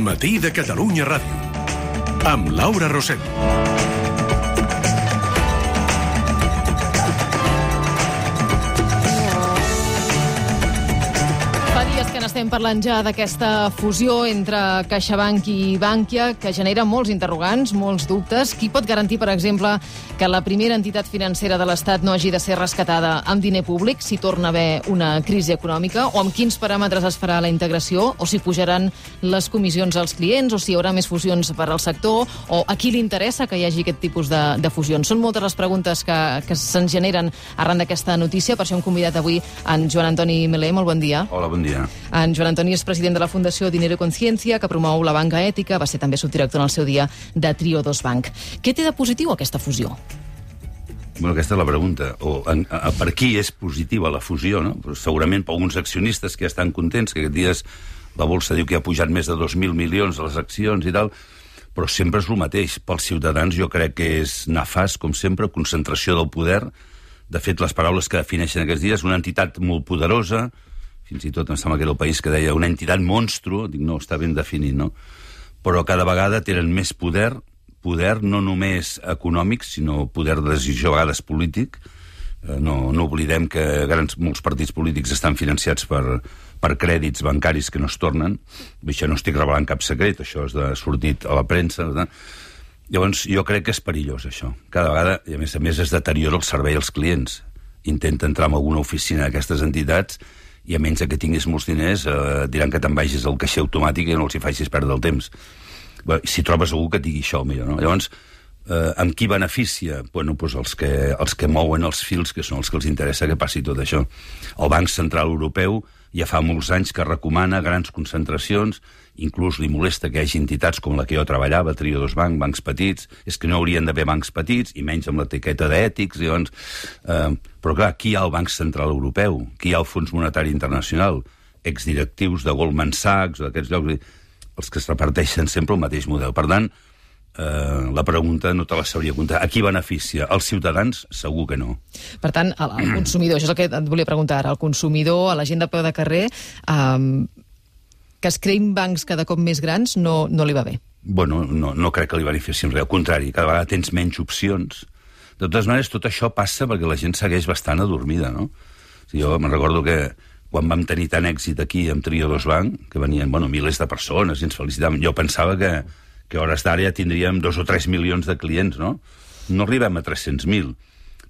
matí de Catalunya Ràdio. Amb Laura Rosell. N'estem parlant ja d'aquesta fusió entre CaixaBank i Bankia, que genera molts interrogants, molts dubtes. Qui pot garantir, per exemple, que la primera entitat financera de l'Estat no hagi de ser rescatada amb diner públic si torna a haver una crisi econòmica? O amb quins paràmetres es farà la integració? O si pujaran les comissions als clients? O si hi haurà més fusions per al sector? O a qui li interessa que hi hagi aquest tipus de, de fusions? Són moltes les preguntes que, que se'ns generen arran d'aquesta notícia. Per això hem convidat avui en Joan Antoni Melé. Molt bon dia. Hola, bon dia. En Joan Antoni és president de la Fundació Dinero i Consciència, que promou la banca ètica, va ser també subdirector en el seu dia de Trio 2 Bank. Què té de positiu aquesta fusió? Bueno, aquesta és la pregunta. O, en, a, per qui és positiva la fusió? No? Però segurament per alguns accionistes que estan contents, que aquests dies la bolsa diu que ha pujat més de 2.000 milions a les accions i tal, però sempre és el mateix. Pels ciutadans jo crec que és nefast, com sempre, concentració del poder. De fet, les paraules que defineixen aquests dies, una entitat molt poderosa, fins i tot em sembla que era el país que deia una entitat monstru, dic, no, està ben definit, no? Però cada vegada tenen més poder, poder no només econòmic, sinó poder de decisió a vegades polític. Eh, No, no oblidem que grans, molts partits polítics estan financiats per, per crèdits bancaris que no es tornen. Això no estic revelant cap secret, això és de, sortit a la premsa. No? Llavors, jo crec que és perillós, això. Cada vegada, i a més a més, es deteriora el servei als clients. Intenta entrar en alguna oficina d'aquestes entitats i a menys que tinguis molts diners eh, diran que te'n vagis al caixer automàtic i no els hi facis perdre el temps. Bé, si trobes algú que et digui això, millor, no? Llavors, eh, amb qui beneficia? Bueno, doncs els que, els que mouen els fils, que són els que els interessa que passi tot això. El Banc Central Europeu ja fa molts anys que recomana grans concentracions, inclús li molesta que hi hagi entitats com la que jo treballava, Trio dos Banc, bancs petits, és que no haurien d'haver bancs petits, i menys amb l'etiqueta d'ètics, llavors... Eh, però clar, qui hi ha el Banc Central Europeu? Qui hi ha el Fons Monetari Internacional? Exdirectius de Goldman Sachs d'aquests llocs, els que es reparteixen sempre el mateix model. Per tant, eh, la pregunta no te la sabria comptar. A qui beneficia? Els ciutadans? Segur que no. Per tant, el, el consumidor, això és el que et volia preguntar ara, el consumidor, a la gent de peu de carrer, um, que es creïn bancs cada cop més grans no, no li va bé. Bueno, no, no crec que li benefici en res. Al contrari, cada vegada tens menys opcions. De totes maneres, tot això passa perquè la gent segueix bastant adormida, no? O sigui, jo me'n recordo que quan vam tenir tant èxit aquí amb Trio 2 Banc, que venien, bueno, milers de persones i ens felicitaven, jo pensava que, que a hores d'ara ja tindríem dos o tres milions de clients, no? No arribem a 300.000.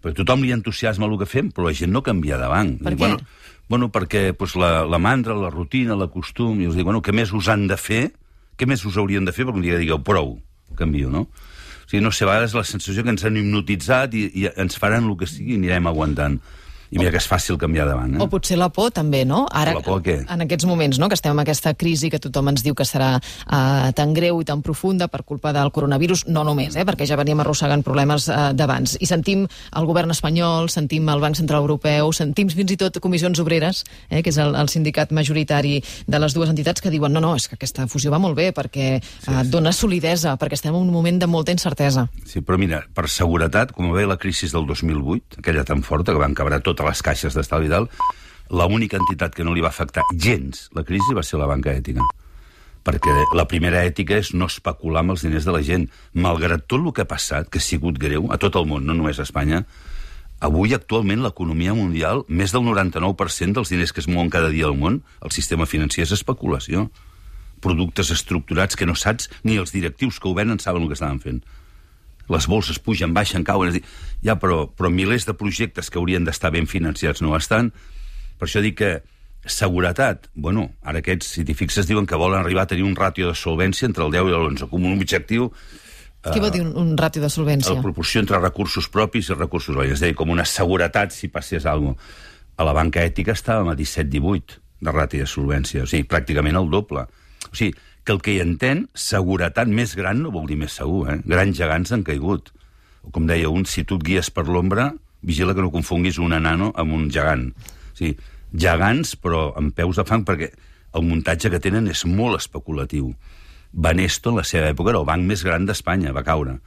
Perquè tothom li entusiasma el que fem, però la gent no canvia de banc. Per què? Bueno, bueno, perquè pues, la, la mandra, la rutina, la costum, i els dic, bueno, què més us han de fer? Què més us haurien de fer? Perquè un dia digueu, prou, canvio, no? O sigui, no sé, a vegades la sensació que ens han hipnotitzat i, i ens faran el que sigui i anirem aguantant. I mira que és fàcil canviar de banc, eh? O potser la por, també, no? Ara, La por, què? En aquests moments, no?, que estem en aquesta crisi que tothom ens diu que serà uh, tan greu i tan profunda per culpa del coronavirus, no només, eh?, perquè ja veníem arrossegant problemes uh, d'abans. I sentim el govern espanyol, sentim el Banc Central Europeu, sentim fins i tot comissions obreres, eh, que és el, el sindicat majoritari de les dues entitats, que diuen no, no, és que aquesta fusió va molt bé perquè uh, dona solidesa, perquè estem en un moment de molta incertesa. Sí, però mira, per seguretat, com va haver la crisi del 2008, aquella tan forta, que van quebrar totes les caixes d'estalvi i tal, l'única entitat que no li va afectar gens la crisi va ser la banca ètica. Perquè la primera ètica és no especular amb els diners de la gent. Malgrat tot el que ha passat, que ha sigut greu, a tot el món, no només a Espanya, avui actualment l'economia mundial, més del 99% dels diners que es mouen cada dia al món, el sistema financer és especulació. Productes estructurats que no saps ni els directius que ho venen saben el que estaven fent les bolses pugen, baixen, cauen... És dir, ja, però, però milers de projectes que haurien d'estar ben financiats no estan. Per això dic que seguretat, bueno, ara aquests, si t'hi fixes, diuen que volen arribar a tenir un ràtio de solvència entre el 10 i l'11, com un objectiu... Què vol dir un, un ràtio de solvència? La proporció entre recursos propis i recursos veïns. És a dir, com una seguretat si passés alguna cosa. A la banca ètica estàvem a 17-18 de ràtio de solvència, o sigui, pràcticament el doble. O sigui, que el que hi entén, seguretat més gran no vol dir més segur, eh? Grans gegants han caigut. O com deia un, si tu et guies per l'ombra, vigila que no confonguis un enano amb un gegant. O sigui, gegants, però amb peus de fang, perquè el muntatge que tenen és molt especulatiu. Banesto, en la seva època, era el banc més gran d'Espanya, va caure.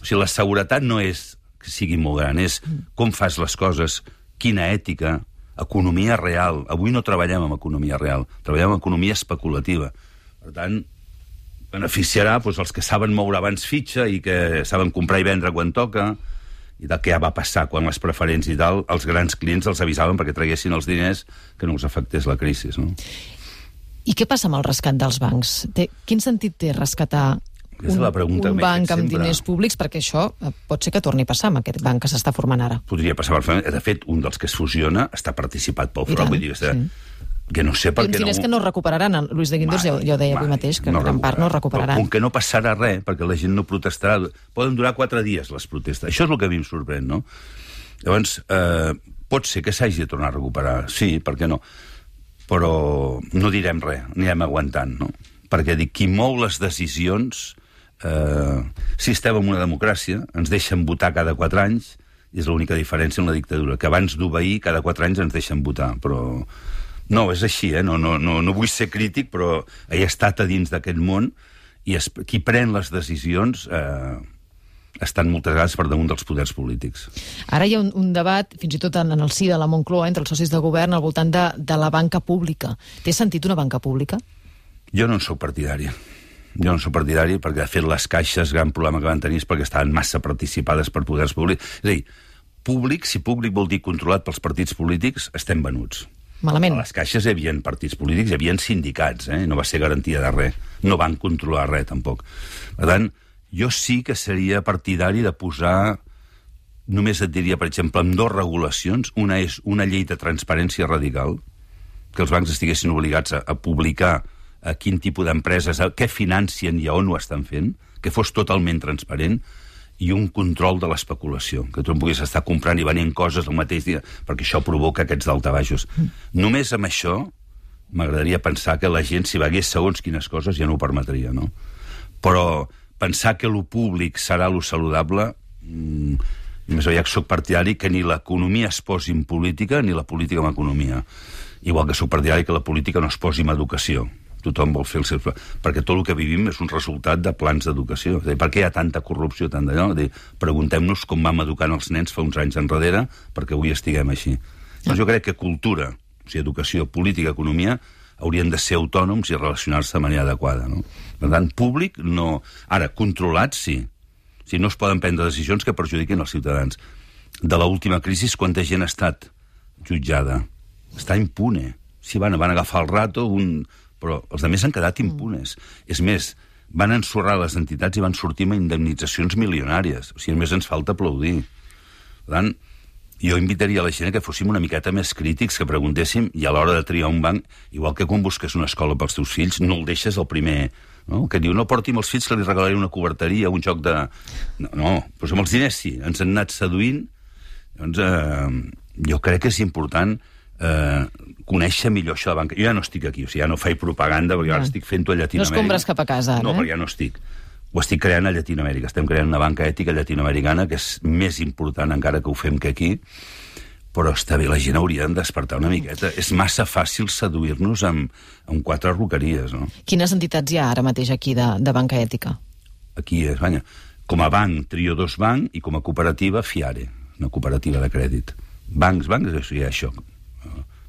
O sigui, la seguretat no és que sigui molt gran, és com fas les coses, quina ètica, economia real. Avui no treballem amb economia real, treballem amb economia especulativa. Per tant, beneficiarà doncs, els que saben moure abans fitxa i que saben comprar i vendre quan toca, i del que ja va passar quan les preferents i tal, els grans clients els avisaven perquè traguessin els diners que no els afectés la crisi. No? I què passa amb el rescat dels bancs? Té, quin sentit té rescatar és la pregunta un banc amb sempre. diners públics? Perquè això eh, pot ser que torni a passar amb aquest banc que s'està formant ara. Podria passar perfectament. De fet, un dels que es fusiona està participat pel tant, Vull dir, està, sí. Que no sé per I què no... que no recuperaran. El Luis de Guindos ja, ja ho deia avui mai, mateix, que en gran part no es Però recuperaran. Com que no passarà res, perquè la gent no protestarà... Poden durar quatre dies, les protestes. Això és el que a mi em sorprèn, no? Llavors, eh, pot ser que s'hagi de tornar a recuperar. Sí, per què no? Però no direm res, anirem aguantant, no? Perquè dic, qui mou les decisions... Eh, si estem en una democràcia, ens deixen votar cada quatre anys, i és l'única diferència en la dictadura, que abans d'obeir, cada quatre anys ens deixen votar, però... No, és així, eh? no, no, no, no vull ser crític, però he estat a dins d'aquest món i es, qui pren les decisions eh, estan moltes vegades per damunt dels poders polítics. Ara hi ha un, un debat, fins i tot en, en el si de la Moncloa, entre els socis de govern, al voltant de, de la banca pública. Té sentit una banca pública? Jo no en sóc partidari. Jo no sóc partidari perquè, de fet, les caixes, gran problema que van tenir és perquè estaven massa participades per poders públics. És a dir, públic, si públic vol dir controlat pels partits polítics, estem venuts. Malament. A les caixes hi havia partits polítics, hi havia sindicats, eh? no va ser garantia de res. No van controlar res, tampoc. Per tant, jo sí que seria partidari de posar només et diria, per exemple, amb dues regulacions. Una és una llei de transparència radical, que els bancs estiguessin obligats a, a publicar a quin tipus d'empreses, a què financien i on ho estan fent, que fos totalment transparent, i un control de l'especulació, que tu no puguis estar comprant i venent coses el mateix dia, perquè això provoca aquests daltabaixos. Mm. Només amb això m'agradaria pensar que la gent, si vegués segons quines coses, ja no ho permetria, no? Però pensar que lo públic serà lo saludable, mm, més aviat sóc partidari que ni l'economia es posi en política ni la política en economia. Igual que sóc partidari que la política no es posi en educació. Tothom vol fer el seu... Perquè tot el que vivim és un resultat de plans d'educació. Per què hi ha tanta corrupció, tant d'allò? Preguntem-nos com vam educant els nens fa uns anys enrere perquè avui estiguem així. Doncs jo crec que cultura, o sigui, educació, política, economia, haurien de ser autònoms i relacionar-se de manera adequada. No? Per tant, públic no... Ara, controlats, sí. Si no es poden prendre decisions que perjudiquin els ciutadans. De l'última crisi, quanta gent ha estat jutjada? Està impune. Sí, van, van agafar el rato, un... però els altres han quedat impunes. Mm. És més, van ensorrar les entitats i van sortir amb indemnitzacions milionàries. O sigui, només ens falta aplaudir. Per tant, jo invitaria a la gent que fóssim una miqueta més crítics, que preguntéssim, i a l'hora de triar un banc, igual que quan busques una escola pels teus fills, no el deixes el primer... No? Que diu, no porti els fills que li regalaré una coberteria, un joc de... No, no però amb els diners sí, ens han anat seduint. Doncs eh, jo crec que és important eh, conèixer millor això de banca. Jo ja no estic aquí, o sigui, ja no faig propaganda, perquè ara Ja. estic fent-ho a No Llatinoamèrica. escombres cap a casa, ara, No, eh? perquè ja no estic. Ho estic creant a Llatinoamèrica. Estem creant una banca ètica llatinoamericana que és més important encara que ho fem que aquí, però està bé, la gent hauria de despertar una miqueta. És massa fàcil seduir-nos amb, amb quatre roqueries, no? Quines entitats hi ha ara mateix aquí de, de banca ètica? Aquí a Espanya. Com a banc, Trio Dos Banc, i com a cooperativa, Fiare, una cooperativa de crèdit. Bancs, bancs, hi ha això.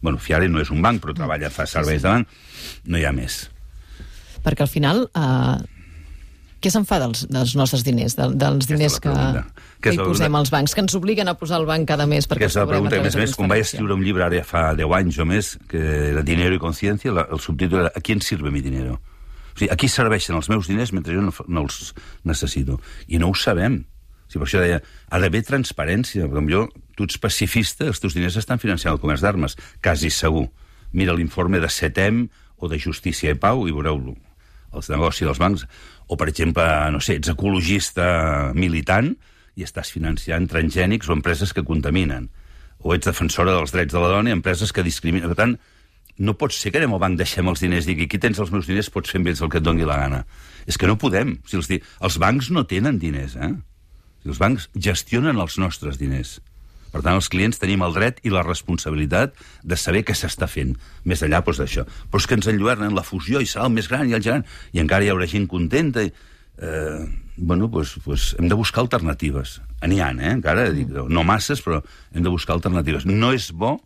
Bueno, Fiare no és un banc, però treballa, fa serveis de banc. No hi ha més. Perquè al final, eh, què se'n fa dels, dels nostres diners, de, dels diners que, que Aquesta hi posem als bancs, que ens obliguen a posar al banc cada mes perquè Aquesta és la pregunta. A més a més, com vaig escriure un llibre ara ja fa 10 anys o més, que era Dinero i Conciencia, la- el subtítol era ¿A quién sirve mi dinero? O sigui, a qui serveixen els meus diners mentre jo no, no els necessito? I no ho sabem. Sigui, per això deia, ha d'haver transparència. Jo, tu ets pacifista, els teus diners estan financiant el comerç d'armes, quasi segur. Mira l'informe de CETEM o de Justícia i Pau i veureu-lo. Els negocis dels bancs. O, per exemple, no sé, ets ecologista militant i estàs financiant transgènics o empreses que contaminen. O ets defensora dels drets de la dona i empreses que discriminen. Per tant, no pot ser que anem al banc, deixem els diners, digui, aquí tens els meus diners, pots fer amb ells el que et doni la gana. És que no podem. Sigui, els, els bancs no tenen diners, eh? Els bancs gestionen els nostres diners. Per tant, els clients tenim el dret i la responsabilitat de saber què s'està fent, més enllà doncs, d'això. Però és que ens enlluernen la fusió i serà el més gran i el gegant, i encara hi haurà gent contenta. I, eh, bueno, doncs, doncs hem de buscar alternatives. N'hi ha, eh? encara, dic, no masses, però hem de buscar alternatives. No és bo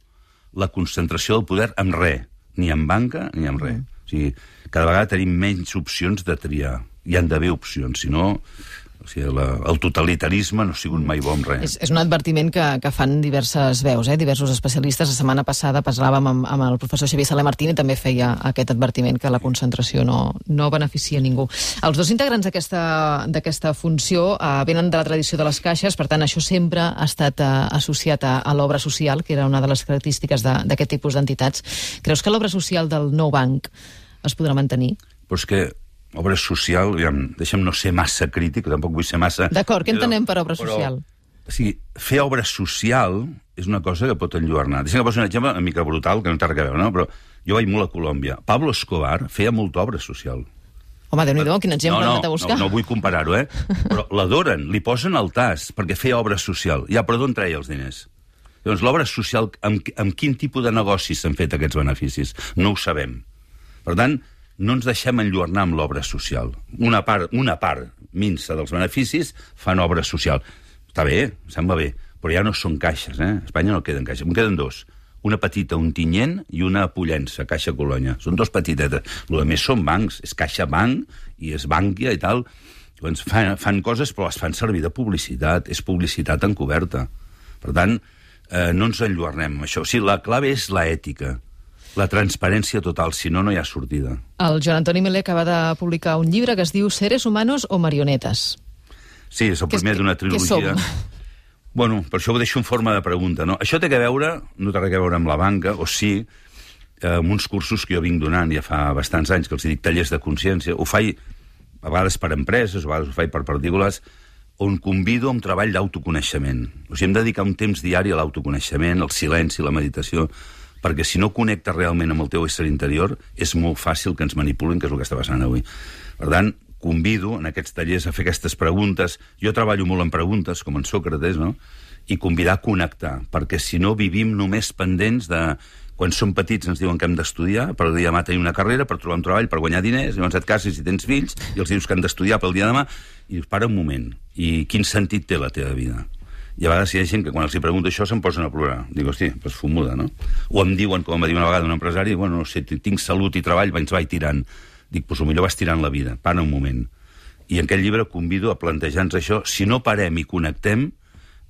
la concentració del poder en res, ni en banca ni en res. O sigui, cada vegada tenim menys opcions de triar. hi han d'haver opcions, si no... O sigui, la, el totalitarisme no ha sigut mai bon res. És, és un advertiment que, que fan diverses veus, eh? diversos especialistes. La setmana passada parlàvem amb, amb el professor Xavier Saler Martín i també feia aquest advertiment que la concentració no, no beneficia ningú. Els dos integrants d'aquesta funció eh, venen de la tradició de les caixes, per tant, això sempre ha estat eh, associat a, a l'obra social, que era una de les característiques d'aquest tipus d'entitats. Creus que l'obra social del nou banc es podrà mantenir? Però és que obra social, deixa'm no ser massa crític, tampoc vull ser massa... D'acord, què entenem per obra social? Però, o sigui, fer obra social és una cosa que pot enlluernar. Deixa'm que posi un exemple una mica brutal, que no té res a veure, no? Però jo vaig molt a Colòmbia. Pablo Escobar feia molta obra social. Home, déu nhi quin exemple no, no, anat a buscar. No, no vull comparar-ho, eh? Però l'adoren, li posen el tas, perquè feia obra social. Ja, però d'on treia els diners? Llavors, l'obra social, amb, amb quin tipus de negocis s'han fet aquests beneficis? No ho sabem. Per tant, no ens deixem enlluernar amb l'obra social. Una part, una part minsa dels beneficis fan obra social. Està bé, sembla bé, però ja no són caixes, eh? A Espanya no queden caixes, en queden dos. Una petita, un tinyent, i una pollença, Caixa Colònia. Són dos petitetes. El més són bancs, és Caixa Banc, i és Bànquia i tal. Llavors fan, fan coses, però les fan servir de publicitat. És publicitat encoberta. Per tant, eh, no ens enlluernem amb això. O sigui, la clave és la ètica la transparència total, si no, no hi ha sortida. El Joan Antoni Melé acaba de publicar un llibre que es diu Seres humanos o marionetes. Sí, és el primer d'una trilogia. Bueno, per això ho deixo en forma de pregunta. No? Això té a veure, no té res a veure amb la banca, o sí, amb uns cursos que jo vinc donant ja fa bastants anys, que els dic tallers de consciència. Ho faig a vegades per empreses, a vegades ho faig per particulars, on convido a un treball d'autoconeixement. O sigui, hem de dedicar un temps diari a l'autoconeixement, al silenci, la meditació, perquè si no connectes realment amb el teu ésser interior, és molt fàcil que ens manipulin, que és el que està passant avui. Per tant, convido en aquests tallers a fer aquestes preguntes. Jo treballo molt en preguntes, com en Sòcrates, no? i convidar a connectar, perquè si no vivim només pendents de... Quan som petits ens diuen que hem d'estudiar, per el dia demà tenir una carrera, per trobar un treball, per guanyar diners, llavors et cases i tens fills, i els dius que han d'estudiar pel dia demà, i dius, para un moment, i quin sentit té la teva vida? I a vegades hi ha gent que quan els hi pregunto això se'n posen a plorar. Dic, hosti, pues fumuda, no? O em diuen, com em va dir una vegada un empresari, bueno, no sé, tinc salut i treball, ens vaig tirant. Dic, pues millor vas tirant la vida, para un moment. I en aquest llibre convido a plantejar-nos això. Si no parem i connectem,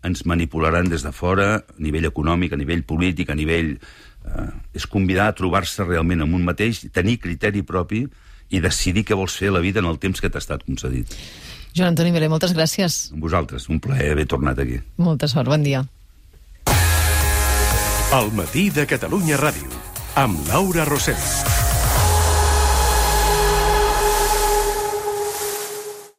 ens manipularan des de fora, a nivell econòmic, a nivell polític, a nivell... Eh, és convidar a trobar-se realment amb un mateix, tenir criteri propi i decidir què vols fer a la vida en el temps que t'ha estat concedit. Joan Antoni Milé, moltes gràcies. Amb vosaltres, un plaer haver tornat aquí. Molta sort, bon dia. El matí de Catalunya Ràdio, amb Laura Rosell.